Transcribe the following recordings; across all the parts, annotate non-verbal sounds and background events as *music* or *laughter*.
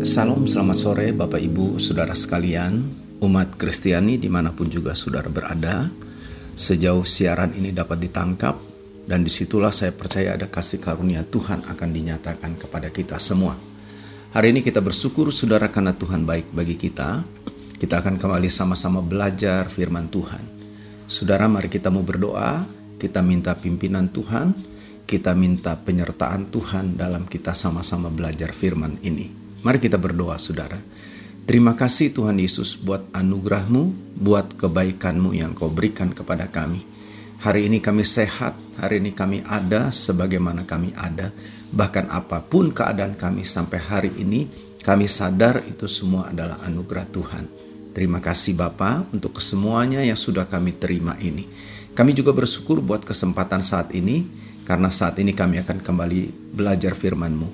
Salam, selamat sore Bapak Ibu, Saudara sekalian, umat Kristiani di mana pun juga saudara berada. Sejauh siaran ini dapat ditangkap, dan di situlah saya percaya ada kasih karunia Tuhan akan dinyatakan kepada kita semua. Hari ini kita bersyukur saudara karena Tuhan baik bagi kita. Kita akan kembali sama-sama belajar firman Tuhan. Saudara mari kita mau berdoa, kita minta pimpinan Tuhan, kita minta penyertaan Tuhan dalam kita sama-sama belajar firman ini. Mari kita berdoa saudara. Terima kasih Tuhan Yesus buat anugerahmu, buat kebaikanmu yang kau berikan kepada kami. Hari ini kami sehat, hari ini kami ada sebagaimana kami ada. Bahkan apa pun keadaan kami sampai hari ini, kami sadar itu semua adalah anugerah Tuhan. Terima kasih Bapa untuk kesemuanya yang sudah kami terima ini. Kami juga bersyukur buat kesempatan saat ini, karena saat ini kami akan kembali belajar firman-Mu.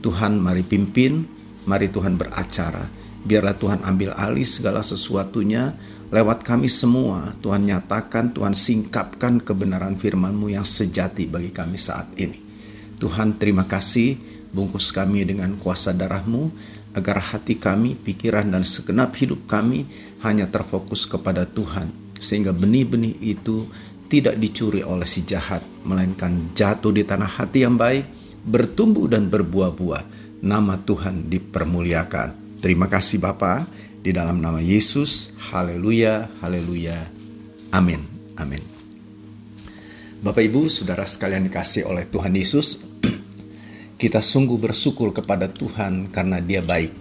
Tuhan mari pimpin, Mari Tuhan beracara. Biarlah Tuhan ambil alih segala sesuatunya lewat kami semua. Tuhan nyatakan, Tuhan singkapkan kebenaran firman-Mu yang sejati bagi kami saat ini. Tuhan terima kasih bungkus kami dengan kuasa darah-Mu agar hati kami, pikiran dan segenap hidup kami hanya terfokus kepada Tuhan. Sehingga benih-benih itu tidak dicuri oleh si jahat, melainkan jatuh di tanah hati yang baik, bertumbuh dan berbuah-buah nama Tuhan dipermuliakan. Terima kasih Bapa di dalam nama Yesus. Haleluya, haleluya. Amin. Amin. Bapak Ibu, Saudara sekalian dikasih oleh Tuhan Yesus, *clears throat* kita sungguh bersyukur kepada Tuhan karena Dia baik.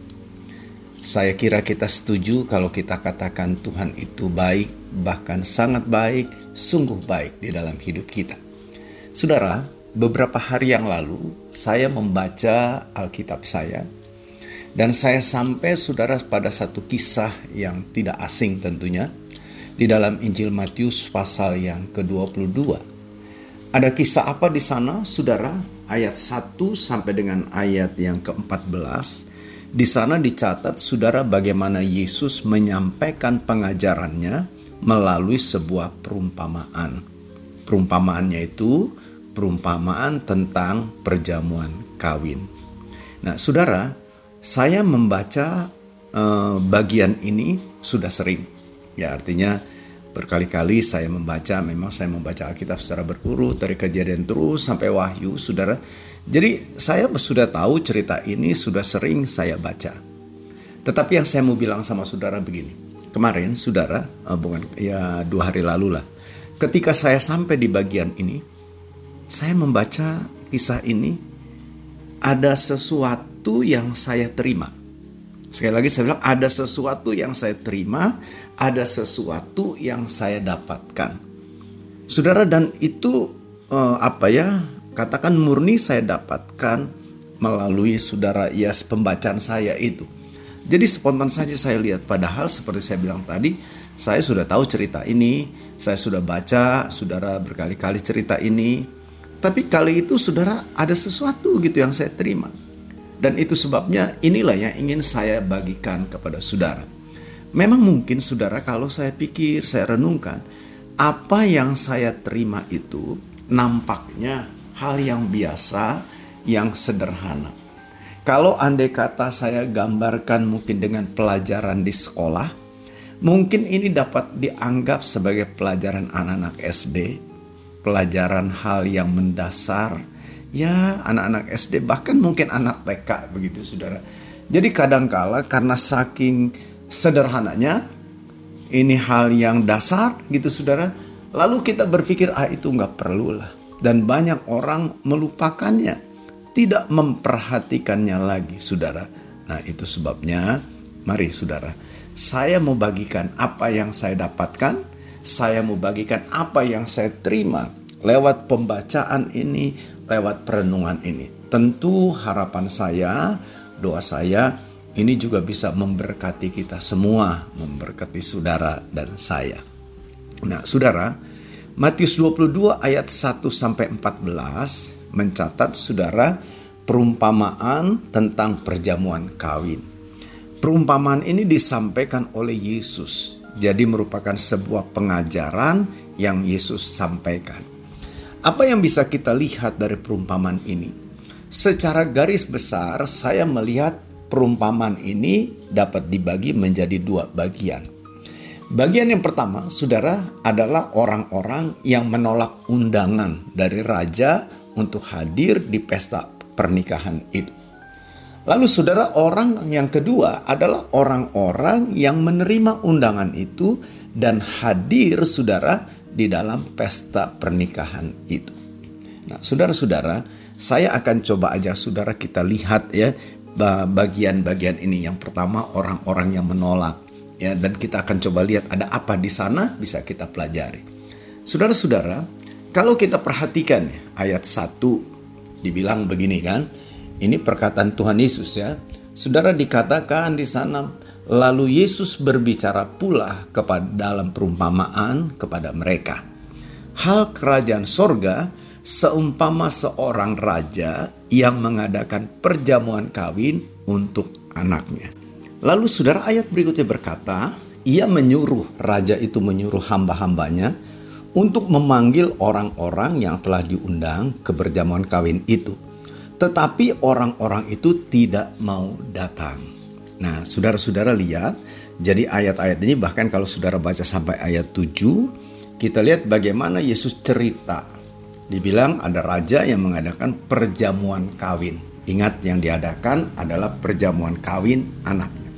Saya kira kita setuju kalau kita katakan Tuhan itu baik, bahkan sangat baik, sungguh baik di dalam hidup kita. Saudara, beberapa hari yang lalu saya membaca Alkitab saya dan saya sampai saudara pada satu kisah yang tidak asing tentunya di dalam Injil Matius pasal yang ke-22. Ada kisah apa di sana, saudara? Ayat 1 sampai dengan ayat yang ke-14. Di sana dicatat, saudara, bagaimana Yesus menyampaikan pengajarannya melalui sebuah perumpamaan. Perumpamaannya itu perumpamaan tentang perjamuan kawin. Nah, saudara, saya membaca eh, bagian ini sudah sering. Ya, artinya berkali-kali saya membaca, memang saya membaca Alkitab secara berurut dari kejadian terus sampai wahyu, saudara. Jadi saya sudah tahu cerita ini sudah sering saya baca. Tetapi yang saya mau bilang sama saudara begini, kemarin saudara, eh, bukan ya dua hari lalu lah, ketika saya sampai di bagian ini, saya membaca kisah ini ada sesuatu yang saya terima. Sekali lagi saya bilang ada sesuatu yang saya terima, ada sesuatu yang saya dapatkan. Saudara dan itu eh, apa ya? Katakan murni saya dapatkan melalui saudara ya pembacaan saya itu. Jadi spontan saja saya lihat padahal seperti saya bilang tadi, saya sudah tahu cerita ini, saya sudah baca, saudara berkali-kali cerita ini, tapi kali itu saudara ada sesuatu gitu yang saya terima. Dan itu sebabnya inilah yang ingin saya bagikan kepada saudara. Memang mungkin saudara kalau saya pikir, saya renungkan, apa yang saya terima itu nampaknya hal yang biasa, yang sederhana. Kalau andai kata saya gambarkan mungkin dengan pelajaran di sekolah, mungkin ini dapat dianggap sebagai pelajaran anak-anak SD, pelajaran hal yang mendasar. Ya anak-anak SD bahkan mungkin anak TK begitu saudara. Jadi kadangkala karena saking sederhananya ini hal yang dasar gitu saudara lalu kita berpikir ah itu nggak perlu lah dan banyak orang melupakannya tidak memperhatikannya lagi saudara. Nah itu sebabnya mari saudara saya mau bagikan apa yang saya dapatkan saya mau bagikan apa yang saya terima lewat pembacaan ini, lewat perenungan ini. Tentu harapan saya, doa saya ini juga bisa memberkati kita semua, memberkati saudara dan saya. Nah, saudara, Matius 22 ayat 1 sampai 14 mencatat saudara perumpamaan tentang perjamuan kawin. Perumpamaan ini disampaikan oleh Yesus jadi merupakan sebuah pengajaran yang Yesus sampaikan. Apa yang bisa kita lihat dari perumpamaan ini? Secara garis besar, saya melihat perumpamaan ini dapat dibagi menjadi dua bagian. Bagian yang pertama, saudara, adalah orang-orang yang menolak undangan dari raja untuk hadir di pesta pernikahan itu. Lalu, saudara, orang yang kedua adalah orang-orang yang menerima undangan itu dan hadir, saudara, di dalam pesta pernikahan itu. Nah, saudara-saudara, saya akan coba aja saudara kita lihat ya bagian-bagian ini. Yang pertama orang-orang yang menolak ya dan kita akan coba lihat ada apa di sana bisa kita pelajari. Saudara-saudara, kalau kita perhatikan ya, ayat 1 dibilang begini kan. Ini perkataan Tuhan Yesus ya. Saudara dikatakan di sana lalu Yesus berbicara pula kepada dalam perumpamaan kepada mereka. Hal kerajaan sorga seumpama seorang raja yang mengadakan perjamuan kawin untuk anaknya. Lalu saudara ayat berikutnya berkata, ia menyuruh, raja itu menyuruh hamba-hambanya untuk memanggil orang-orang yang telah diundang ke perjamuan kawin itu. Tetapi orang-orang itu tidak mau datang. Nah, saudara-saudara lihat, jadi ayat-ayat ini bahkan kalau saudara baca sampai ayat 7, kita lihat bagaimana Yesus cerita. Dibilang ada raja yang mengadakan perjamuan kawin. Ingat yang diadakan adalah perjamuan kawin anaknya.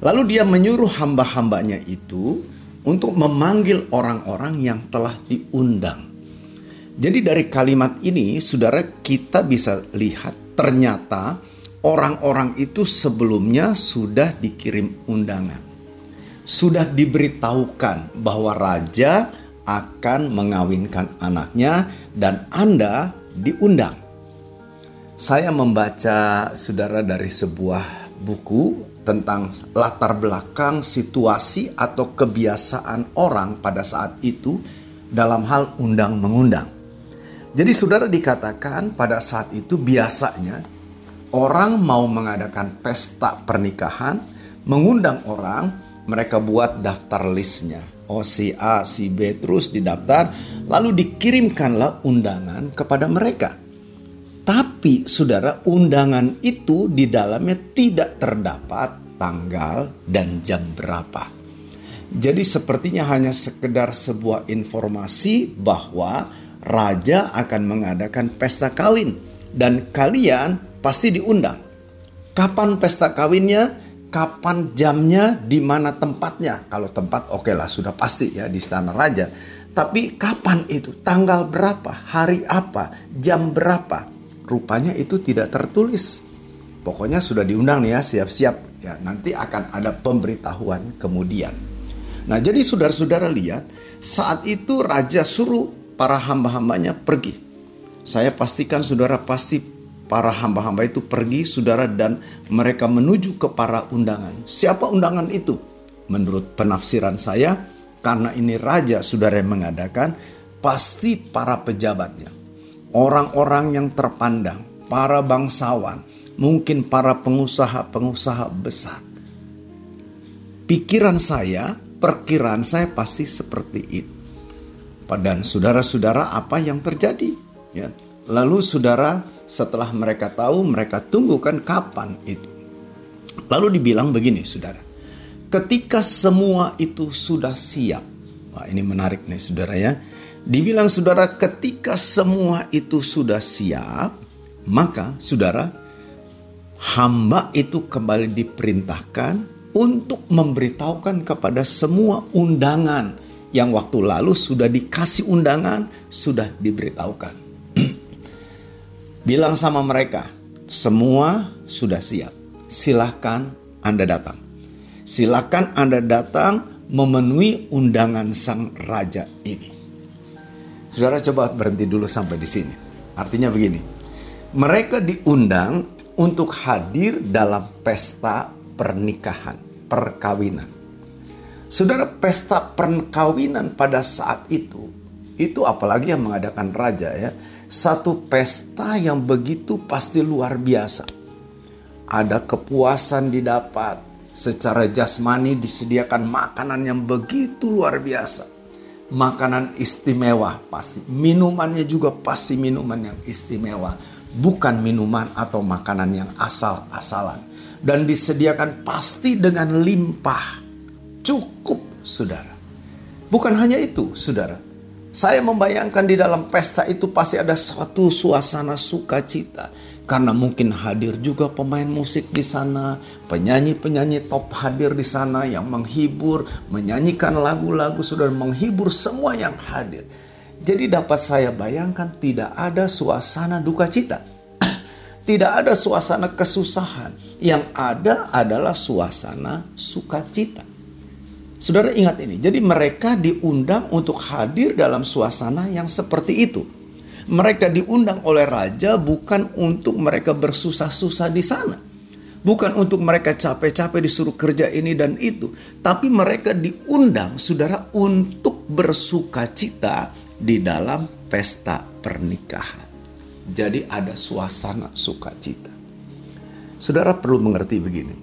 Lalu dia menyuruh hamba-hambanya itu untuk memanggil orang-orang yang telah diundang. Jadi dari kalimat ini saudara kita bisa lihat ternyata orang-orang itu sebelumnya sudah dikirim undangan. Sudah diberitahukan bahwa raja akan mengawinkan anaknya dan Anda diundang. Saya membaca saudara dari sebuah buku tentang latar belakang situasi atau kebiasaan orang pada saat itu dalam hal undang-mengundang. Jadi saudara dikatakan pada saat itu biasanya orang mau mengadakan pesta pernikahan, mengundang orang, mereka buat daftar listnya. Oh si A, si B terus didaftar, lalu dikirimkanlah undangan kepada mereka. Tapi saudara undangan itu di dalamnya tidak terdapat tanggal dan jam berapa. Jadi sepertinya hanya sekedar sebuah informasi bahwa raja akan mengadakan pesta kawin dan kalian pasti diundang. Kapan pesta kawinnya? Kapan jamnya? Di mana tempatnya? Kalau tempat oke okay lah sudah pasti ya di istana raja. Tapi kapan itu? Tanggal berapa? Hari apa? Jam berapa? rupanya itu tidak tertulis. Pokoknya sudah diundang nih ya, siap-siap. Ya, nanti akan ada pemberitahuan kemudian. Nah, jadi saudara-saudara lihat, saat itu raja suruh para hamba-hambanya pergi. Saya pastikan saudara pasti para hamba-hamba itu pergi saudara dan mereka menuju ke para undangan. Siapa undangan itu? Menurut penafsiran saya, karena ini raja saudara yang mengadakan, pasti para pejabatnya orang-orang yang terpandang, para bangsawan, mungkin para pengusaha-pengusaha besar. Pikiran saya, perkiraan saya pasti seperti itu. Dan saudara-saudara apa yang terjadi? Ya. Lalu saudara setelah mereka tahu mereka tunggukan kapan itu. Lalu dibilang begini saudara. Ketika semua itu sudah siap. Wah ini menarik nih saudara ya Dibilang saudara ketika semua itu sudah siap, maka saudara hamba itu kembali diperintahkan untuk memberitahukan kepada semua undangan yang waktu lalu sudah dikasih undangan, sudah diberitahukan. *clears throat* Bilang sama mereka, semua sudah siap. Silahkan Anda datang. Silahkan Anda datang memenuhi undangan sang raja ini. Saudara coba berhenti dulu sampai di sini. Artinya begini, mereka diundang untuk hadir dalam pesta pernikahan, perkawinan. Saudara, pesta perkawinan pada saat itu, itu apalagi yang mengadakan raja ya, satu pesta yang begitu pasti luar biasa. Ada kepuasan didapat, secara jasmani disediakan makanan yang begitu luar biasa makanan istimewa pasti. Minumannya juga pasti minuman yang istimewa. Bukan minuman atau makanan yang asal-asalan. dan disediakan pasti dengan limpah. Cukup, saudara. Bukan hanya itu, saudara. Saya membayangkan di dalam pesta itu pasti ada suatu suasana sukacita. Karena mungkin hadir juga pemain musik di sana, penyanyi-penyanyi top hadir di sana yang menghibur, menyanyikan lagu-lagu sudah menghibur semua yang hadir. Jadi dapat saya bayangkan tidak ada suasana duka cita. *clears throat* tidak ada suasana kesusahan. Yang ada adalah suasana sukacita. Saudara ingat ini. Jadi mereka diundang untuk hadir dalam suasana yang seperti itu. Mereka diundang oleh raja bukan untuk mereka bersusah-susah di sana. Bukan untuk mereka capek-capek disuruh kerja ini dan itu. Tapi mereka diundang, saudara, untuk bersuka cita di dalam pesta pernikahan. Jadi ada suasana sukacita. Saudara perlu mengerti begini.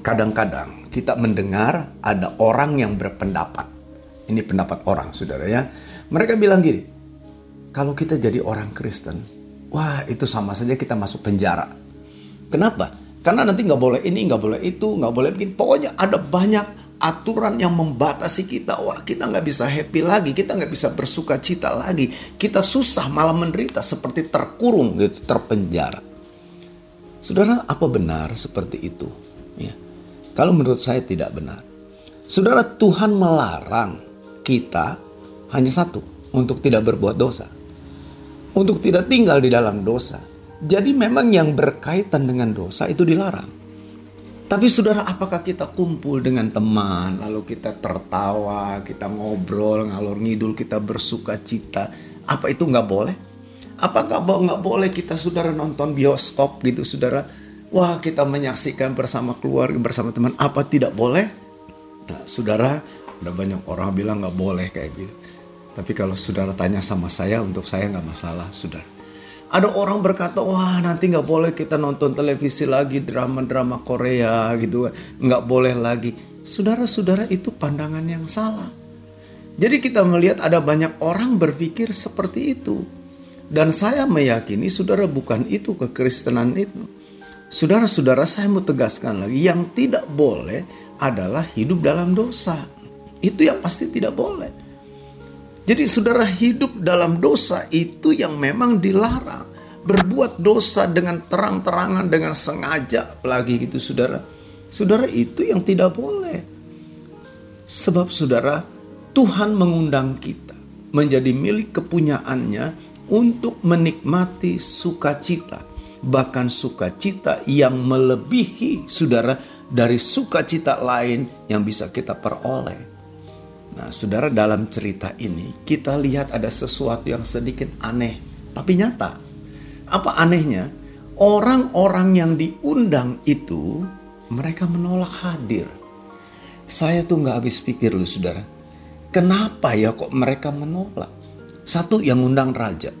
Kadang-kadang kita mendengar ada orang yang berpendapat. Ini pendapat orang, saudara ya. Mereka bilang gini, kalau kita jadi orang Kristen, wah itu sama saja kita masuk penjara. Kenapa? Karena nanti nggak boleh ini, nggak boleh itu, nggak boleh bikin. Pokoknya ada banyak aturan yang membatasi kita. Wah kita nggak bisa happy lagi, kita nggak bisa bersuka cita lagi. Kita susah malah menderita seperti terkurung gitu, terpenjara. Saudara, apa benar seperti itu? Ya. Kalau menurut saya tidak benar. Saudara, Tuhan melarang kita hanya satu, untuk tidak berbuat dosa untuk tidak tinggal di dalam dosa. Jadi memang yang berkaitan dengan dosa itu dilarang. Tapi saudara, apakah kita kumpul dengan teman, lalu kita tertawa, kita ngobrol, ngalor ngidul, kita bersuka cita, apa itu nggak boleh? Apakah nggak boleh kita saudara nonton bioskop gitu saudara? Wah kita menyaksikan bersama keluarga, bersama teman, apa tidak boleh? Nah saudara, ada banyak orang bilang nggak boleh kayak gitu. Tapi kalau saudara tanya sama saya, untuk saya nggak masalah, sudah. Ada orang berkata, wah nanti nggak boleh kita nonton televisi lagi, drama-drama Korea gitu, nggak boleh lagi. Saudara-saudara itu pandangan yang salah. Jadi kita melihat ada banyak orang berpikir seperti itu. Dan saya meyakini saudara bukan itu kekristenan itu. Saudara-saudara saya mau tegaskan lagi, yang tidak boleh adalah hidup dalam dosa. Itu yang pasti tidak boleh. Jadi saudara hidup dalam dosa itu yang memang dilarang. Berbuat dosa dengan terang-terangan, dengan sengaja lagi gitu saudara. Saudara itu yang tidak boleh. Sebab saudara, Tuhan mengundang kita menjadi milik kepunyaannya untuk menikmati sukacita. Bahkan sukacita yang melebihi saudara dari sukacita lain yang bisa kita peroleh. Nah, saudara, dalam cerita ini kita lihat ada sesuatu yang sedikit aneh, tapi nyata. Apa anehnya? Orang-orang yang diundang itu mereka menolak hadir. Saya tuh nggak habis pikir loh, saudara. Kenapa ya kok mereka menolak? Satu yang undang raja.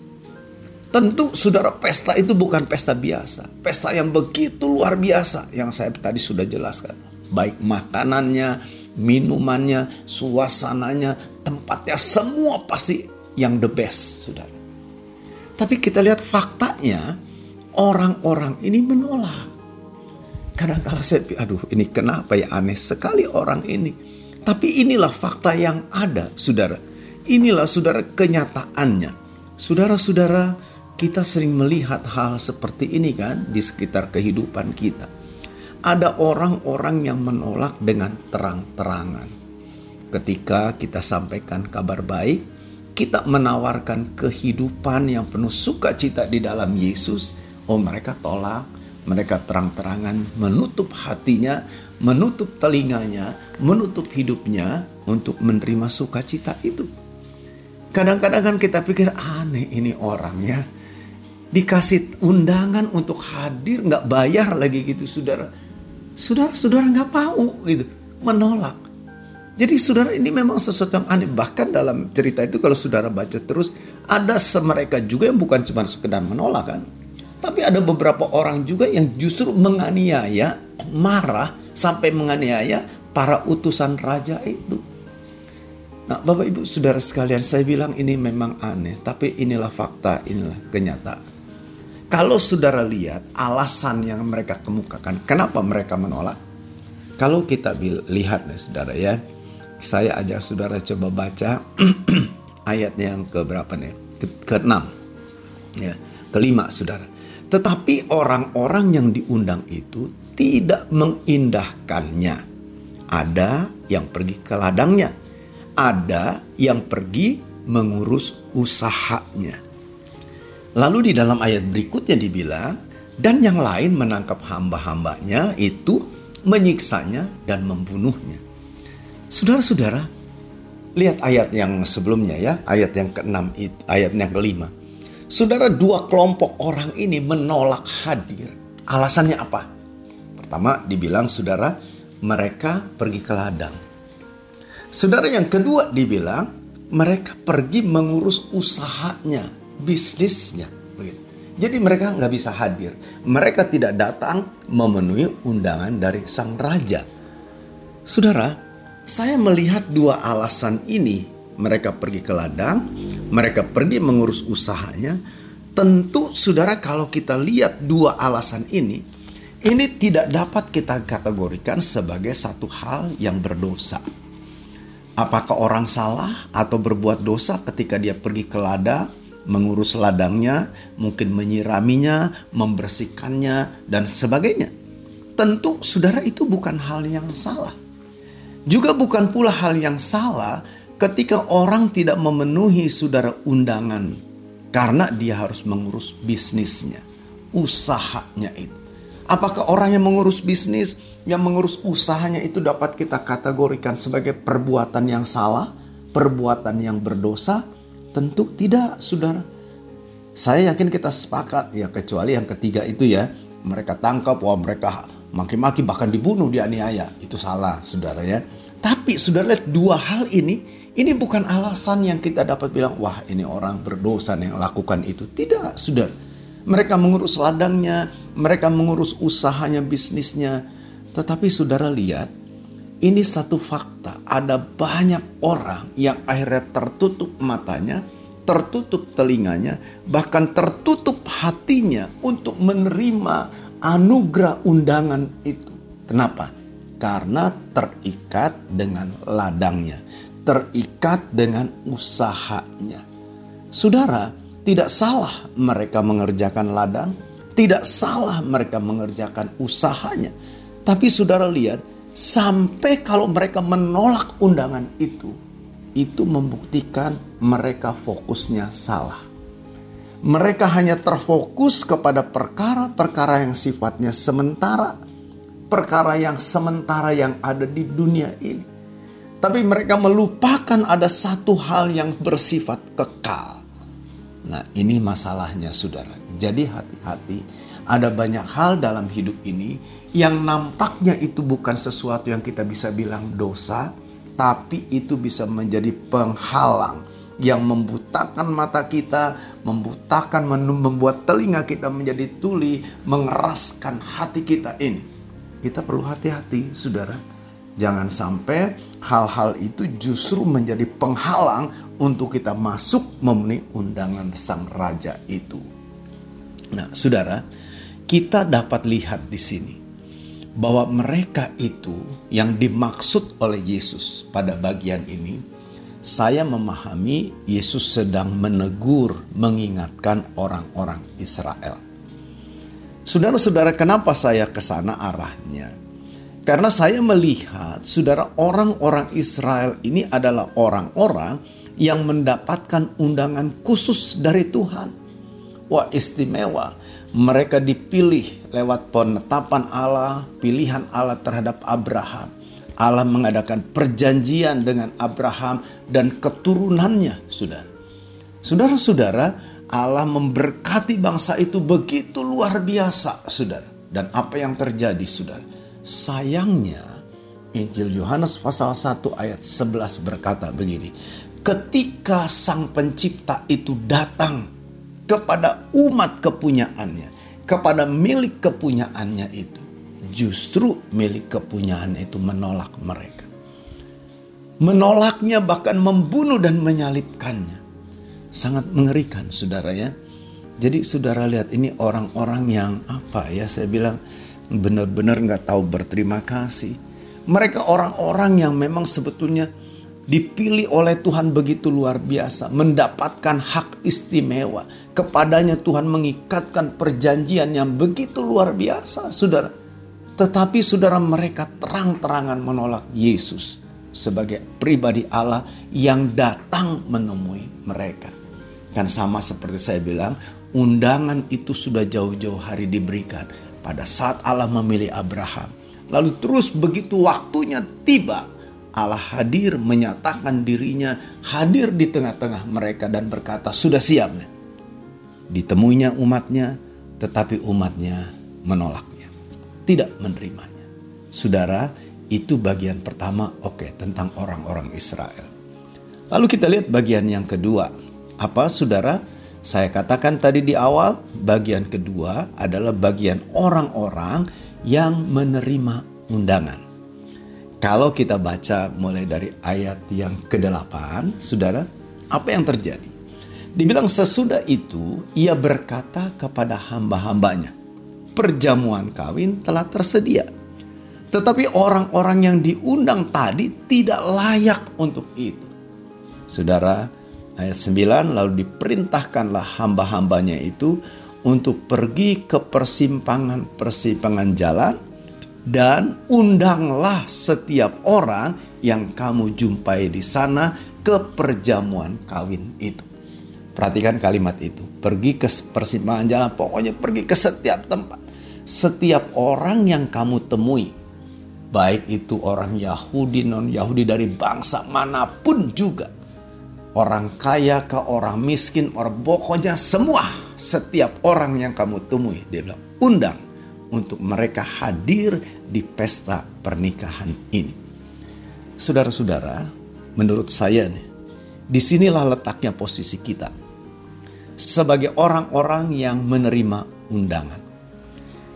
Tentu saudara pesta itu bukan pesta biasa. Pesta yang begitu luar biasa yang saya tadi sudah jelaskan. Baik makanannya, minumannya, suasananya, tempatnya, semua pasti yang the best, saudara. Tapi kita lihat faktanya, orang-orang ini menolak. Kadang-kadang saya aduh ini kenapa ya aneh sekali orang ini. Tapi inilah fakta yang ada, saudara. Inilah saudara kenyataannya. Saudara-saudara, kita sering melihat hal seperti ini kan di sekitar kehidupan kita ada orang-orang yang menolak dengan terang-terangan. Ketika kita sampaikan kabar baik, kita menawarkan kehidupan yang penuh sukacita di dalam Yesus. Oh, mereka tolak, mereka terang-terangan menutup hatinya, menutup telinganya, menutup hidupnya untuk menerima sukacita itu. Kadang-kadang kan kita pikir aneh ini orangnya dikasih undangan untuk hadir nggak bayar lagi gitu saudara saudara-saudara nggak mau gitu, menolak. Jadi saudara ini memang sesuatu yang aneh. Bahkan dalam cerita itu kalau saudara baca terus, ada semereka juga yang bukan cuma sekedar menolak kan. Tapi ada beberapa orang juga yang justru menganiaya, marah, sampai menganiaya para utusan raja itu. Nah Bapak Ibu Saudara sekalian saya bilang ini memang aneh. Tapi inilah fakta, inilah kenyataan. Kalau saudara lihat alasan yang mereka kemukakan, kenapa mereka menolak? Kalau kita lihat nih saudara ya, saya ajak saudara coba baca *clears throat* ayatnya yang ke berapa nih? Ke, ke Ya, kelima saudara. Tetapi orang-orang yang diundang itu tidak mengindahkannya. Ada yang pergi ke ladangnya, ada yang pergi mengurus usahanya. Lalu di dalam ayat berikutnya dibilang, dan yang lain menangkap hamba-hambanya itu menyiksanya dan membunuhnya. Saudara-saudara, lihat ayat yang sebelumnya ya, ayat yang ke-6 ayat yang kelima. Saudara dua kelompok orang ini menolak hadir. Alasannya apa? Pertama dibilang saudara mereka pergi ke ladang. Saudara yang kedua dibilang mereka pergi mengurus usahanya, bisnisnya. Jadi mereka nggak bisa hadir. Mereka tidak datang memenuhi undangan dari sang raja. Saudara, saya melihat dua alasan ini mereka pergi ke ladang, mereka pergi mengurus usahanya. Tentu saudara kalau kita lihat dua alasan ini, ini tidak dapat kita kategorikan sebagai satu hal yang berdosa. Apakah orang salah atau berbuat dosa ketika dia pergi ke ladang, mengurus ladangnya, mungkin menyiraminya, membersihkannya, dan sebagainya? Tentu saudara itu bukan hal yang salah. Juga bukan pula hal yang salah ketika orang tidak memenuhi saudara undangan karena dia harus mengurus bisnisnya, usahanya itu. Apakah orang yang mengurus bisnis, yang mengurus usahanya itu dapat kita kategorikan sebagai perbuatan yang salah, perbuatan yang berdosa? Tentu tidak, saudara. Saya yakin kita sepakat ya kecuali yang ketiga itu ya mereka tangkap wah mereka maki-maki bahkan dibunuh dianiaya itu salah saudara ya tapi saudara lihat dua hal ini ini bukan alasan yang kita dapat bilang, wah ini orang berdosa yang lakukan itu. Tidak, sudah. Mereka mengurus ladangnya, mereka mengurus usahanya, bisnisnya. Tetapi saudara lihat, ini satu fakta. Ada banyak orang yang akhirnya tertutup matanya, tertutup telinganya, bahkan tertutup hatinya untuk menerima anugerah undangan itu. Kenapa? Karena terikat dengan ladangnya terikat dengan usahanya. Saudara, tidak salah mereka mengerjakan ladang, tidak salah mereka mengerjakan usahanya. Tapi saudara lihat, sampai kalau mereka menolak undangan itu, itu membuktikan mereka fokusnya salah. Mereka hanya terfokus kepada perkara-perkara yang sifatnya sementara, perkara yang sementara yang ada di dunia ini tapi mereka melupakan ada satu hal yang bersifat kekal. Nah, ini masalahnya, saudara. Jadi, hati-hati. Ada banyak hal dalam hidup ini yang nampaknya itu bukan sesuatu yang kita bisa bilang dosa, tapi itu bisa menjadi penghalang yang membutakan mata kita, membutakan, membuat telinga kita menjadi tuli, mengeraskan hati kita ini. Kita perlu hati-hati, saudara Jangan sampai hal-hal itu justru menjadi penghalang untuk kita masuk memenuhi undangan sang raja itu. Nah, saudara, kita dapat lihat di sini bahwa mereka itu yang dimaksud oleh Yesus pada bagian ini, saya memahami Yesus sedang menegur, mengingatkan orang-orang Israel. Saudara-saudara, kenapa saya ke sana arahnya? Karena saya melihat, saudara, orang-orang Israel ini adalah orang-orang yang mendapatkan undangan khusus dari Tuhan. Wah, istimewa. Mereka dipilih lewat penetapan Allah, pilihan Allah terhadap Abraham. Allah mengadakan perjanjian dengan Abraham dan keturunannya, saudara. Saudara-saudara, Allah memberkati bangsa itu begitu luar biasa, saudara. Dan apa yang terjadi, saudara? Sayangnya, Injil Yohanes pasal 1 ayat 11 berkata begini. Ketika sang pencipta itu datang kepada umat kepunyaannya, kepada milik kepunyaannya itu, justru milik kepunyaannya itu menolak mereka. Menolaknya bahkan membunuh dan menyalibkannya. Sangat mengerikan saudara ya. Jadi saudara lihat ini orang-orang yang apa ya saya bilang benar-benar nggak tahu berterima kasih. Mereka orang-orang yang memang sebetulnya dipilih oleh Tuhan begitu luar biasa, mendapatkan hak istimewa. Kepadanya Tuhan mengikatkan perjanjian yang begitu luar biasa, saudara. Tetapi saudara mereka terang-terangan menolak Yesus sebagai pribadi Allah yang datang menemui mereka. Kan sama seperti saya bilang, undangan itu sudah jauh-jauh hari diberikan pada saat Allah memilih Abraham. Lalu terus begitu waktunya tiba, Allah hadir menyatakan dirinya hadir di tengah-tengah mereka dan berkata sudah siap. Ditemuinya umatnya tetapi umatnya menolaknya. Tidak menerimanya. Saudara, itu bagian pertama oke okay, tentang orang-orang Israel. Lalu kita lihat bagian yang kedua. Apa saudara? Saya katakan tadi di awal, bagian kedua adalah bagian orang-orang yang menerima undangan. Kalau kita baca mulai dari ayat yang ke-8, saudara, apa yang terjadi? Dibilang sesudah itu, ia berkata kepada hamba-hambanya, perjamuan kawin telah tersedia. Tetapi orang-orang yang diundang tadi tidak layak untuk itu. Saudara, Ayat 9 lalu diperintahkanlah hamba-hambanya itu untuk pergi ke persimpangan-persimpangan jalan dan undanglah setiap orang yang kamu jumpai di sana ke perjamuan kawin itu. Perhatikan kalimat itu. Pergi ke persimpangan jalan, pokoknya pergi ke setiap tempat. Setiap orang yang kamu temui, baik itu orang Yahudi, non-Yahudi dari bangsa mana pun juga, orang kaya ke orang miskin, orang pokoknya semua setiap orang yang kamu temui dia bilang undang untuk mereka hadir di pesta pernikahan ini. Saudara-saudara, menurut saya nih, di sinilah letaknya posisi kita sebagai orang-orang yang menerima undangan.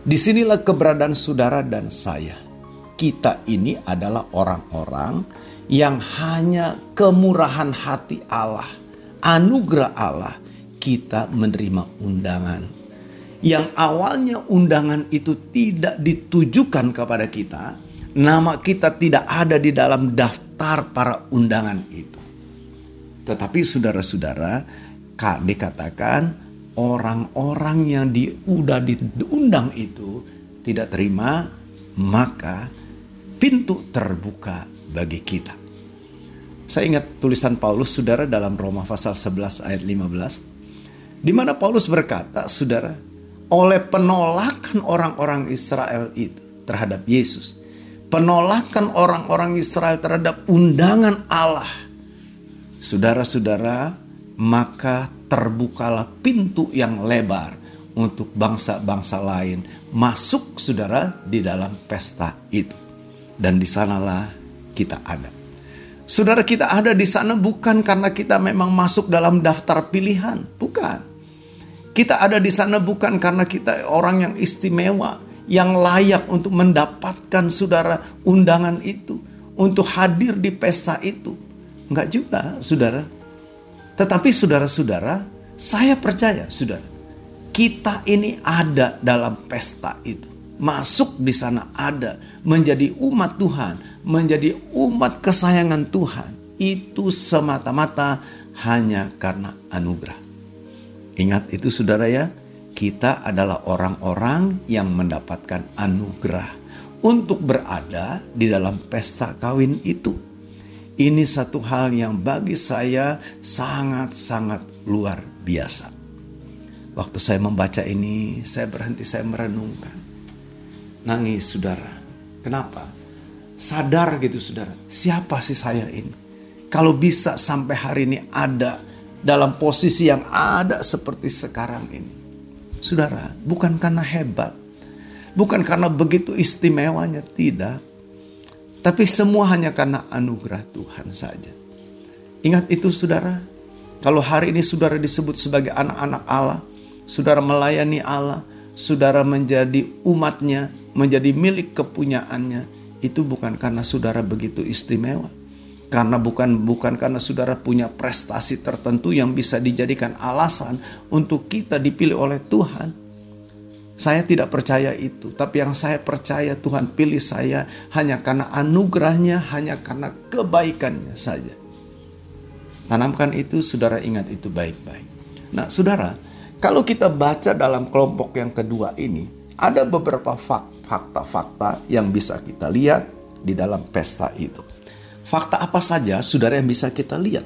Di sinilah keberadaan saudara dan saya. Kita ini adalah orang-orang yang hanya kemurahan hati Allah, anugerah Allah, kita menerima undangan. Yang awalnya undangan itu tidak ditujukan kepada kita, nama kita tidak ada di dalam daftar para undangan itu. Tetapi saudara-saudara, kak dikatakan orang-orang yang diudah diundang itu tidak terima, maka pintu terbuka bagi kita. Saya ingat tulisan Paulus saudara dalam Roma pasal 11 ayat 15. Di mana Paulus berkata, saudara, oleh penolakan orang-orang Israel itu terhadap Yesus, penolakan orang-orang Israel terhadap undangan Allah, saudara-saudara, maka terbukalah pintu yang lebar untuk bangsa-bangsa lain masuk saudara di dalam pesta itu. Dan di sanalah kita ada. Saudara kita ada di sana bukan karena kita memang masuk dalam daftar pilihan, bukan. Kita ada di sana bukan karena kita orang yang istimewa, yang layak untuk mendapatkan saudara undangan itu, untuk hadir di pesta itu. Enggak juga, saudara. Tetapi saudara-saudara, saya percaya, saudara, kita ini ada dalam pesta itu masuk di sana ada, menjadi umat Tuhan, menjadi umat kesayangan Tuhan, itu semata-mata hanya karena anugerah. Ingat itu saudara ya, kita adalah orang-orang yang mendapatkan anugerah untuk berada di dalam pesta kawin itu. Ini satu hal yang bagi saya sangat-sangat luar biasa. Waktu saya membaca ini, saya berhenti, saya merenungkan nangis saudara. Kenapa? Sadar gitu saudara, siapa sih saya ini? Kalau bisa sampai hari ini ada dalam posisi yang ada seperti sekarang ini. Saudara, bukan karena hebat. Bukan karena begitu istimewanya, tidak. Tapi semua hanya karena anugerah Tuhan saja. Ingat itu saudara, kalau hari ini saudara disebut sebagai anak-anak Allah, saudara melayani Allah, saudara menjadi umatnya, menjadi milik kepunyaannya, itu bukan karena saudara begitu istimewa. Karena bukan bukan karena saudara punya prestasi tertentu yang bisa dijadikan alasan untuk kita dipilih oleh Tuhan. Saya tidak percaya itu, tapi yang saya percaya Tuhan pilih saya hanya karena anugerahnya, hanya karena kebaikannya saja. Tanamkan itu, saudara ingat itu baik-baik. Nah, saudara, kalau kita baca dalam kelompok yang kedua ini, ada beberapa fakta-fakta yang bisa kita lihat di dalam pesta itu. Fakta apa saja, saudara, yang bisa kita lihat?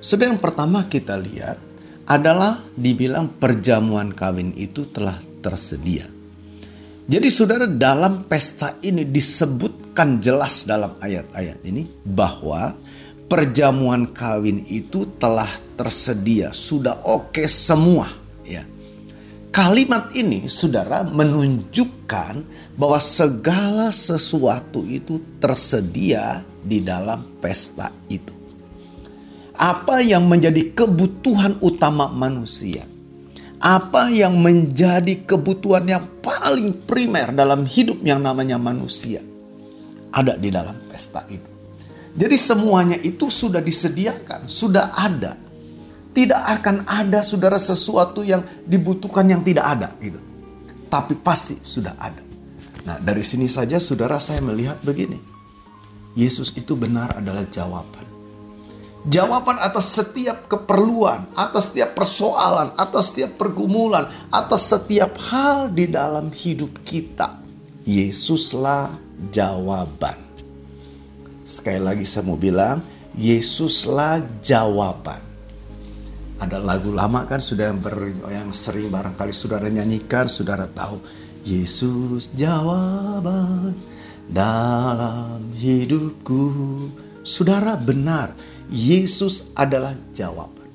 Saudara, yang pertama kita lihat adalah dibilang perjamuan kawin itu telah tersedia. Jadi saudara dalam pesta ini disebutkan jelas dalam ayat-ayat ini bahwa perjamuan kawin itu telah tersedia, sudah oke okay semua ya. Kalimat ini saudara menunjukkan bahwa segala sesuatu itu tersedia di dalam pesta itu. Apa yang menjadi kebutuhan utama manusia apa yang menjadi kebutuhan yang paling primer dalam hidup yang namanya manusia ada di dalam pesta itu. Jadi semuanya itu sudah disediakan, sudah ada. Tidak akan ada saudara sesuatu yang dibutuhkan yang tidak ada gitu. Tapi pasti sudah ada. Nah, dari sini saja saudara saya melihat begini. Yesus itu benar adalah jawaban jawaban atas setiap keperluan, atas setiap persoalan, atas setiap pergumulan, atas setiap hal di dalam hidup kita. Yesuslah jawaban. Sekali lagi saya mau bilang, Yesuslah jawaban. Ada lagu lama kan sudah yang, ber, yang sering barangkali saudara nyanyikan, saudara tahu. Yesus jawaban dalam hidupku. Saudara benar, Yesus adalah jawaban.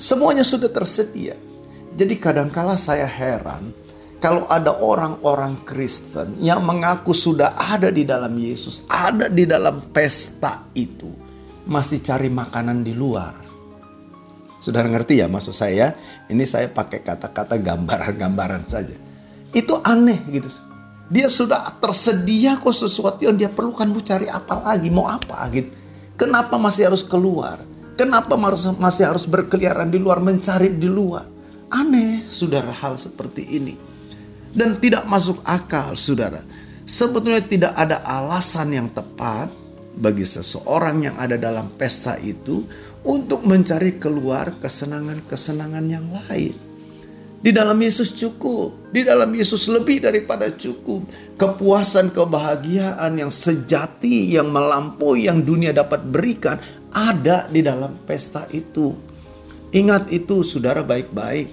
Semuanya sudah tersedia. Jadi kadangkala saya heran kalau ada orang-orang Kristen yang mengaku sudah ada di dalam Yesus, ada di dalam pesta itu, masih cari makanan di luar. Sudah ngerti ya maksud saya? Ini saya pakai kata-kata gambaran-gambaran saja. Itu aneh gitu. Dia sudah tersedia kok sesuatu yang dia perlukan. Mau cari apa lagi? Mau apa gitu. Kenapa masih harus keluar? Kenapa masih harus berkeliaran di luar, mencari di luar? Aneh, saudara, hal seperti ini. Dan tidak masuk akal, saudara. Sebetulnya tidak ada alasan yang tepat bagi seseorang yang ada dalam pesta itu untuk mencari keluar kesenangan-kesenangan yang lain. Di dalam Yesus cukup. Di dalam Yesus lebih daripada cukup. Kepuasan, kebahagiaan yang sejati, yang melampaui, yang dunia dapat berikan, ada di dalam pesta itu. Ingat itu, saudara, baik-baik.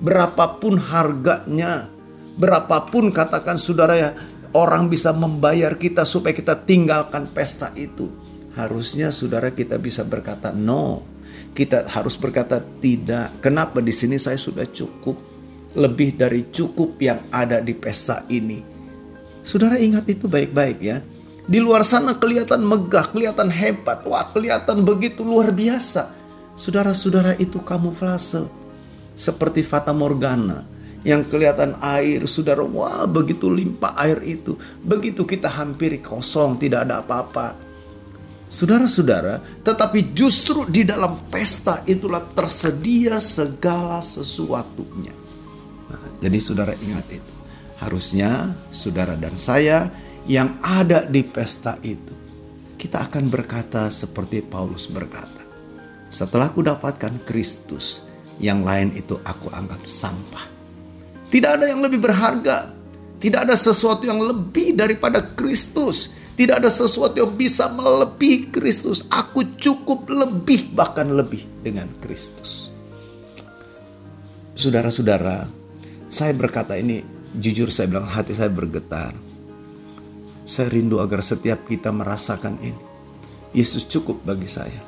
Berapapun harganya, berapapun katakan saudara ya, orang bisa membayar kita supaya kita tinggalkan pesta itu. Harusnya saudara kita bisa berkata no kita harus berkata tidak. Kenapa di sini saya sudah cukup? Lebih dari cukup yang ada di pesta ini. Saudara ingat itu baik-baik ya. Di luar sana kelihatan megah, kelihatan hebat, wah kelihatan begitu luar biasa. Saudara-saudara itu kamuflase. Seperti Fata Morgana yang kelihatan air, saudara, wah begitu limpah air itu. Begitu kita hampiri kosong, tidak ada apa-apa Saudara-saudara, tetapi justru di dalam pesta itulah tersedia segala sesuatunya. Nah, jadi saudara ingat itu. Harusnya saudara dan saya yang ada di pesta itu. Kita akan berkata seperti Paulus berkata. Setelah aku dapatkan Kristus, yang lain itu aku anggap sampah. Tidak ada yang lebih berharga. Tidak ada sesuatu yang lebih daripada Kristus tidak ada sesuatu yang bisa melebihi Kristus. Aku cukup lebih, bahkan lebih dengan Kristus. Saudara-saudara, saya berkata ini, jujur saya bilang hati saya bergetar. Saya rindu agar setiap kita merasakan ini. Yesus cukup bagi saya.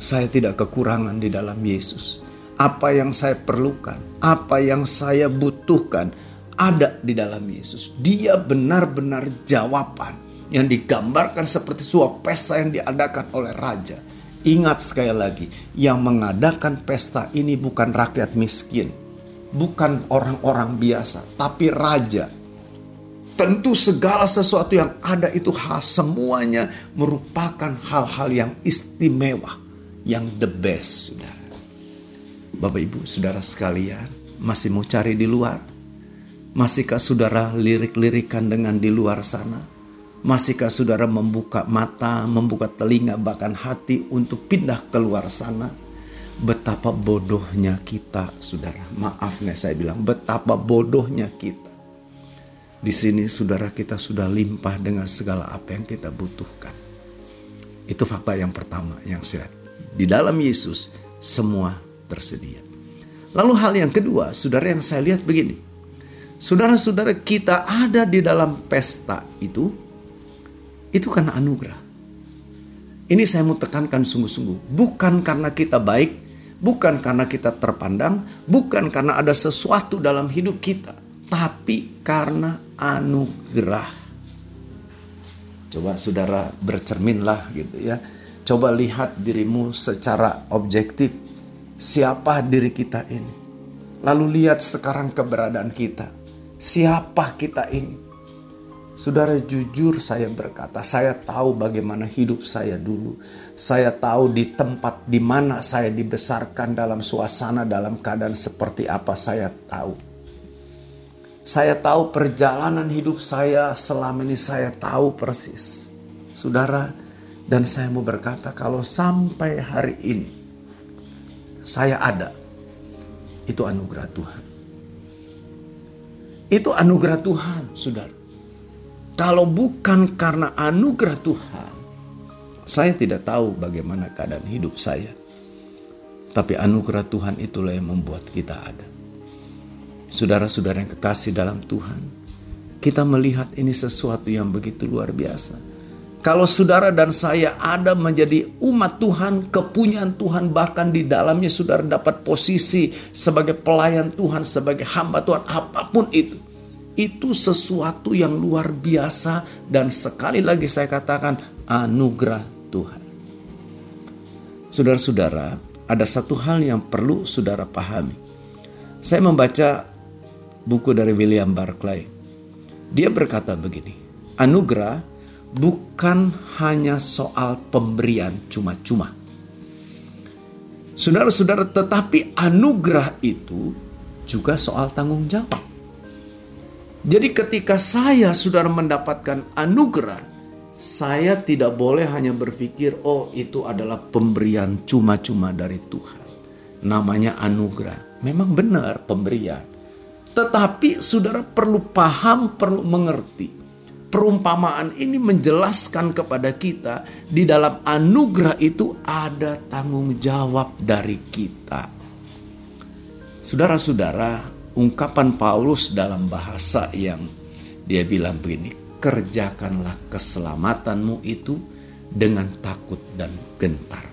Saya tidak kekurangan di dalam Yesus. Apa yang saya perlukan, apa yang saya butuhkan, ada di dalam Yesus. Dia benar-benar jawaban yang digambarkan seperti sebuah pesta yang diadakan oleh raja. Ingat sekali lagi, yang mengadakan pesta ini bukan rakyat miskin, bukan orang-orang biasa, tapi raja. Tentu segala sesuatu yang ada itu semuanya merupakan hal-hal yang istimewa, yang the best, saudara. Bapak Ibu, saudara sekalian, masih mau cari di luar? Masihkah saudara lirik-lirikan dengan di luar sana? Masihkah saudara membuka mata, membuka telinga, bahkan hati untuk pindah keluar sana? Betapa bodohnya kita, saudara. Maaf nih saya bilang, betapa bodohnya kita di sini saudara kita sudah limpah dengan segala apa yang kita butuhkan. Itu fakta yang pertama yang saya Di dalam Yesus semua tersedia. Lalu hal yang kedua, saudara yang saya lihat begini. Saudara-saudara kita ada di dalam pesta itu, itu karena anugerah. Ini saya mau tekankan sungguh-sungguh. Bukan karena kita baik, bukan karena kita terpandang, bukan karena ada sesuatu dalam hidup kita tapi karena anugerah. Coba saudara bercerminlah gitu ya. Coba lihat dirimu secara objektif. Siapa diri kita ini? Lalu lihat sekarang keberadaan kita. Siapa kita ini? Saudara jujur saya berkata, saya tahu bagaimana hidup saya dulu. Saya tahu di tempat di mana saya dibesarkan dalam suasana dalam keadaan seperti apa saya tahu. Saya tahu perjalanan hidup saya selama ini saya tahu persis. Saudara, dan saya mau berkata kalau sampai hari ini saya ada, itu anugerah Tuhan. Itu anugerah Tuhan, saudara. Kalau bukan karena anugerah Tuhan, saya tidak tahu bagaimana keadaan hidup saya. Tapi anugerah Tuhan itulah yang membuat kita ada. Saudara-saudara yang kekasih dalam Tuhan, kita melihat ini sesuatu yang begitu luar biasa. Kalau saudara dan saya ada menjadi umat Tuhan, kepunyaan Tuhan, bahkan di dalamnya saudara dapat posisi sebagai pelayan Tuhan, sebagai hamba Tuhan, apa pun itu. Itu sesuatu yang luar biasa dan sekali lagi saya katakan anugerah Tuhan. Saudara-saudara, ada satu hal yang perlu saudara pahami. Saya membaca buku dari William Barclay. Dia berkata begini, anugerah bukan hanya soal pemberian cuma-cuma. Saudara-saudara, tetapi anugerah itu juga soal tanggung jawab. Jadi ketika saya sudah mendapatkan anugerah, saya tidak boleh hanya berpikir, oh itu adalah pemberian cuma-cuma dari Tuhan. Namanya anugerah. Memang benar pemberian. Tetapi saudara perlu paham, perlu mengerti. Perumpamaan ini menjelaskan kepada kita di dalam anugerah itu ada tanggung jawab dari kita. Saudara-saudara, ungkapan Paulus dalam bahasa yang dia bilang begini, kerjakanlah keselamatanmu itu dengan takut dan gentar.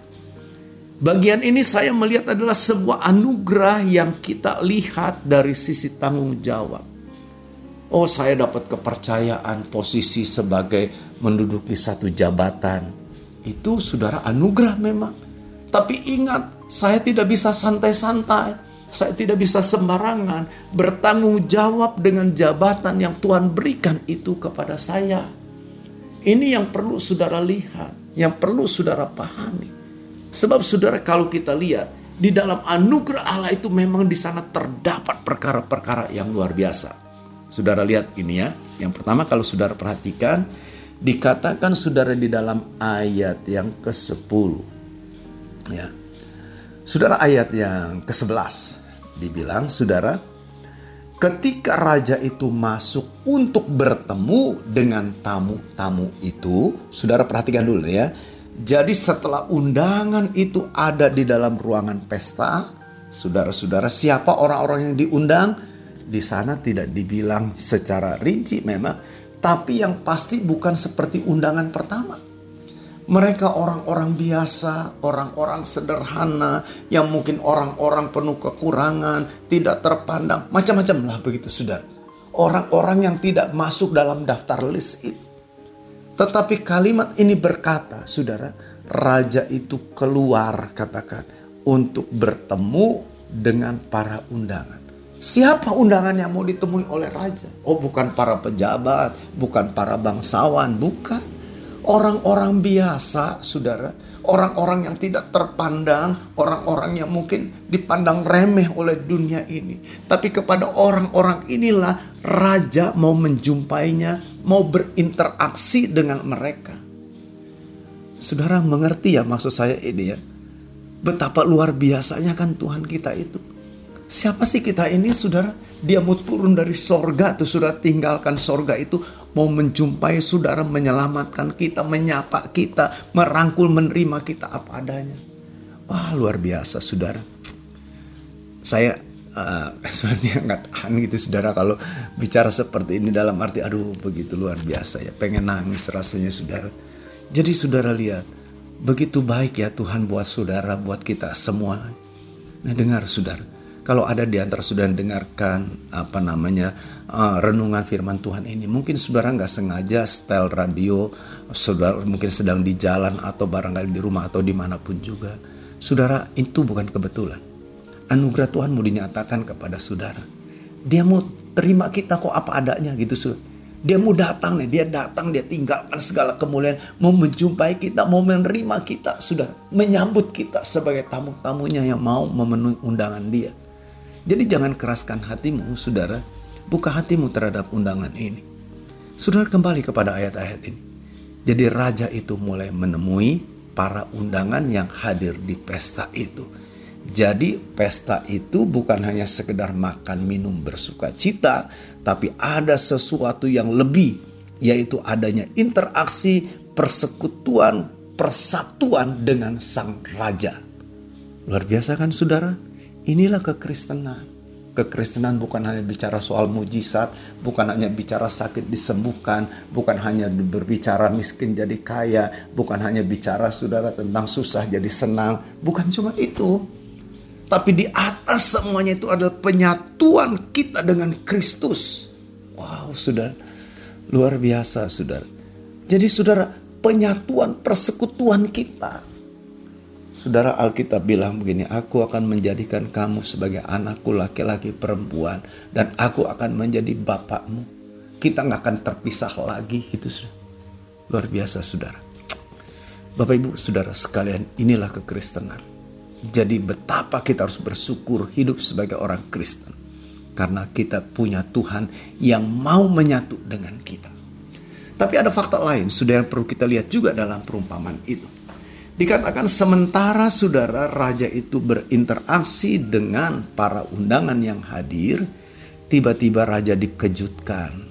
Bagian ini saya melihat adalah sebuah anugerah yang kita lihat dari sisi tanggung jawab. Oh, saya dapat kepercayaan posisi sebagai menduduki satu jabatan. Itu saudara anugerah memang. Tapi ingat, saya tidak bisa santai-santai. Saya tidak bisa sembarangan bertanggung jawab dengan jabatan yang Tuhan berikan itu kepada saya. Ini yang perlu saudara lihat, yang perlu saudara pahami. Sebab saudara kalau kita lihat di dalam anugerah Allah itu memang di sana terdapat perkara-perkara yang luar biasa. Saudara lihat ini ya. Yang pertama kalau saudara perhatikan dikatakan saudara di dalam ayat yang ke-10. Ya. Saudara ayat yang ke-11 dibilang saudara ketika raja itu masuk untuk bertemu dengan tamu-tamu itu, saudara perhatikan dulu ya jadi setelah undangan itu ada di dalam ruangan pesta, saudara-saudara siapa orang-orang yang diundang? Di sana tidak dibilang secara rinci memang, tapi yang pasti bukan seperti undangan pertama. Mereka orang-orang biasa, orang-orang sederhana, yang mungkin orang-orang penuh kekurangan, tidak terpandang, macam-macam lah begitu saudara. Orang-orang yang tidak masuk dalam daftar list itu. Tetapi kalimat ini berkata, saudara, raja itu keluar katakan untuk bertemu dengan para undangan. Siapa undangan yang mau ditemui oleh raja? Oh, bukan para pejabat, bukan para bangsawan, bukan. Orang-orang biasa, saudara. Orang-orang yang tidak terpandang, orang-orang yang mungkin dipandang remeh oleh dunia ini. Tapi kepada orang-orang inilah raja mau menjumpainya, mau berinteraksi dengan mereka. Saudara mengerti ya maksud saya ini ya. Betapa luar biasanya kan Tuhan kita itu Siapa sih kita ini saudara? Dia mau turun dari sorga tuh saudara tinggalkan sorga itu. Mau menjumpai saudara menyelamatkan kita, menyapa kita, merangkul menerima kita apa adanya. Wah luar biasa saudara. Saya *laughs* uh, seperti nggak tahan gitu saudara kalau bicara seperti ini dalam arti aduh begitu luar biasa ya. Pengen nangis rasanya saudara. Jadi saudara lihat begitu baik ya Tuhan buat saudara, buat kita semua. Nah dengar saudara kalau ada di antara saudara dengarkan apa namanya uh, renungan firman Tuhan ini, mungkin saudara nggak sengaja setel radio, saudara mungkin sedang di jalan atau barangkali di rumah atau di mana pun juga. Saudara itu bukan kebetulan. Anugerah Tuhan mau dinyatakan kepada saudara. Dia mau terima kita kok apa adanya gitu saudara. Dia mau datang nih, dia datang, dia tinggalkan segala kemuliaan, mau menjumpai kita, mau menerima kita, sudah menyambut kita sebagai tamu-tamunya yang mau memenuhi undangan dia. Jadi jangan keraskan hatimu, saudara. Buka hatimu terhadap undangan ini. Saudara kembali kepada ayat-ayat ini. Jadi raja itu mulai menemui para undangan yang hadir di pesta itu. Jadi pesta itu bukan hanya sekedar makan minum bersuka cita, tapi ada sesuatu yang lebih, yaitu adanya interaksi, persekutuan, persatuan dengan sang raja. Luar biasa kan saudara? Inilah kekristenan. Kekristenan bukan hanya bicara soal mujizat, bukan hanya bicara sakit disembuhkan, bukan hanya berbicara miskin jadi kaya, bukan hanya bicara saudara tentang susah jadi senang, bukan cuma itu. Tapi di atas semuanya itu adalah penyatuan kita dengan Kristus. Wow, saudara, luar biasa, saudara. Jadi, saudara, penyatuan persekutuan kita Saudara Alkitab bilang begini, aku akan menjadikan kamu sebagai anakku laki-laki perempuan dan aku akan menjadi bapakmu. Kita nggak akan terpisah lagi gitu. Luar biasa saudara. Bapak ibu saudara sekalian inilah kekristenan. Jadi betapa kita harus bersyukur hidup sebagai orang Kristen. Karena kita punya Tuhan yang mau menyatu dengan kita. Tapi ada fakta lain, saudara perlu kita lihat juga dalam perumpamaan itu. Dikatakan sementara saudara raja itu berinteraksi dengan para undangan yang hadir, tiba-tiba raja dikejutkan.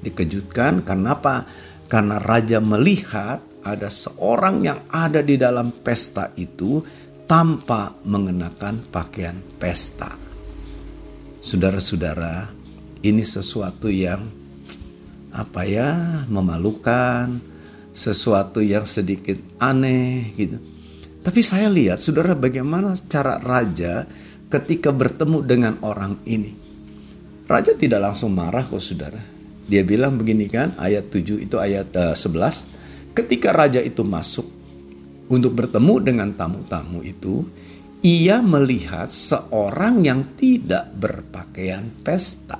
Dikejutkan karena apa? Karena raja melihat ada seorang yang ada di dalam pesta itu tanpa mengenakan pakaian pesta. Saudara-saudara, ini sesuatu yang apa ya, memalukan, sesuatu yang sedikit aneh gitu. Tapi saya lihat saudara bagaimana cara raja ketika bertemu dengan orang ini. Raja tidak langsung marah kok saudara. Dia bilang begini kan ayat 7 itu ayat uh, eh, 11. Ketika raja itu masuk untuk bertemu dengan tamu-tamu itu, ia melihat seorang yang tidak berpakaian pesta.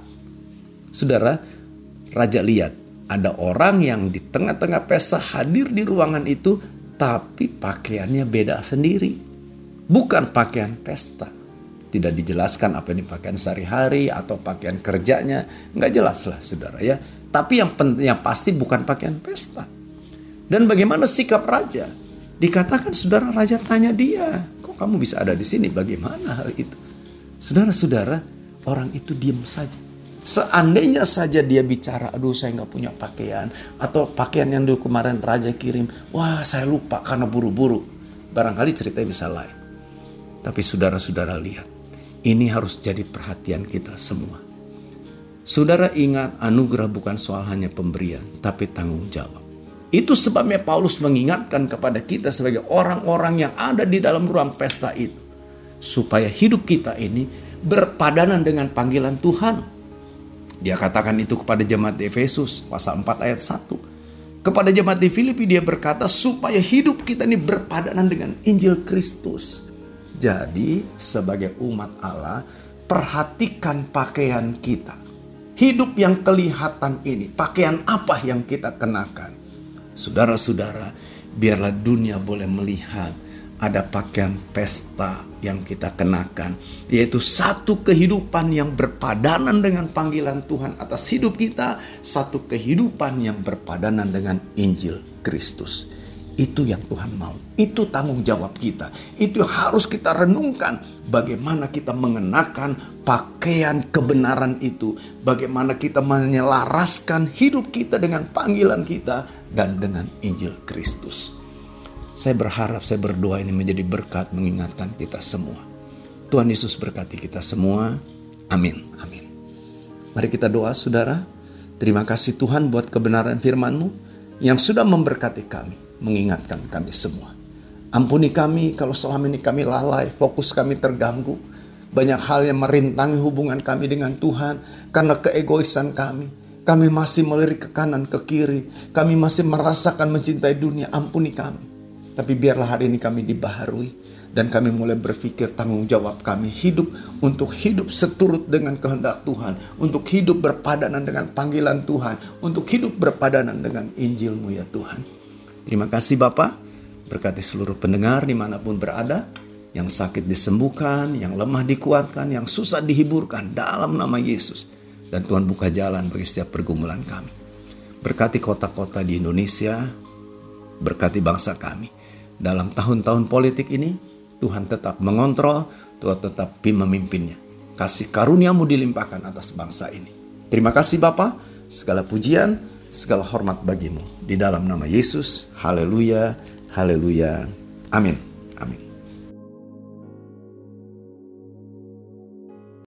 Saudara, raja lihat ada orang yang di tengah-tengah pesta hadir di ruangan itu, tapi pakaiannya beda sendiri. Bukan pakaian pesta. Tidak dijelaskan apa ini pakaian sehari-hari atau pakaian kerjanya. Nggak jelas lah saudara ya. Tapi yang, yang pasti bukan pakaian pesta. Dan bagaimana sikap raja? Dikatakan saudara raja tanya dia, kok kamu bisa ada di sini? Bagaimana hal itu? Saudara-saudara, orang itu diam saja Seandainya saja dia bicara, aduh saya nggak punya pakaian. Atau pakaian yang dulu kemarin raja kirim, wah saya lupa karena buru-buru. Barangkali ceritanya bisa lain. Tapi saudara-saudara lihat, ini harus jadi perhatian kita semua. Saudara ingat anugerah bukan soal hanya pemberian, tapi tanggung jawab. Itu sebabnya Paulus mengingatkan kepada kita sebagai orang-orang yang ada di dalam ruang pesta itu. Supaya hidup kita ini berpadanan dengan panggilan Tuhan dia katakan itu kepada jemaat di Efesus pasal 4 ayat 1. Kepada jemaat di Filipi dia berkata supaya hidup kita ini berpadanan dengan Injil Kristus. Jadi sebagai umat Allah perhatikan pakaian kita. Hidup yang kelihatan ini, pakaian apa yang kita kenakan? Saudara-saudara, biarlah dunia boleh melihat ada pakaian pesta yang kita kenakan, yaitu satu kehidupan yang berpadanan dengan panggilan Tuhan atas hidup kita, satu kehidupan yang berpadanan dengan Injil Kristus. Itu yang Tuhan mau. Itu tanggung jawab kita. Itu harus kita renungkan. Bagaimana kita mengenakan pakaian kebenaran itu. Bagaimana kita menyelaraskan hidup kita dengan panggilan kita. Dan dengan Injil Kristus. Saya berharap, saya berdoa ini menjadi berkat mengingatkan kita semua. Tuhan Yesus berkati kita semua. Amin. Amin. Mari kita doa saudara. Terima kasih Tuhan buat kebenaran firman-Mu yang sudah memberkati kami, mengingatkan kami semua. Ampuni kami kalau selama ini kami lalai, fokus kami terganggu. Banyak hal yang merintangi hubungan kami dengan Tuhan karena keegoisan kami. Kami masih melirik ke kanan, ke kiri. Kami masih merasakan mencintai dunia. Ampuni kami. Tapi biarlah hari ini kami dibaharui dan kami mulai berpikir tanggung jawab kami hidup untuk hidup seturut dengan kehendak Tuhan, untuk hidup berpadanan dengan panggilan Tuhan, untuk hidup berpadanan dengan Injilmu ya Tuhan. Terima kasih Bapak, berkati seluruh pendengar di mana pun berada, yang sakit disembuhkan, yang lemah dikuatkan, yang susah dihiburkan dalam nama Yesus. Dan Tuhan buka jalan bagi setiap pergumulan kami. Berkati kota-kota di Indonesia, berkati bangsa kami dalam tahun-tahun politik ini, Tuhan tetap mengontrol, Tuhan tetap memimpinnya. Kasih karuniamu dilimpahkan atas bangsa ini. Terima kasih Bapa, segala pujian, segala hormat bagimu. Di dalam nama Yesus, haleluya, haleluya, amin.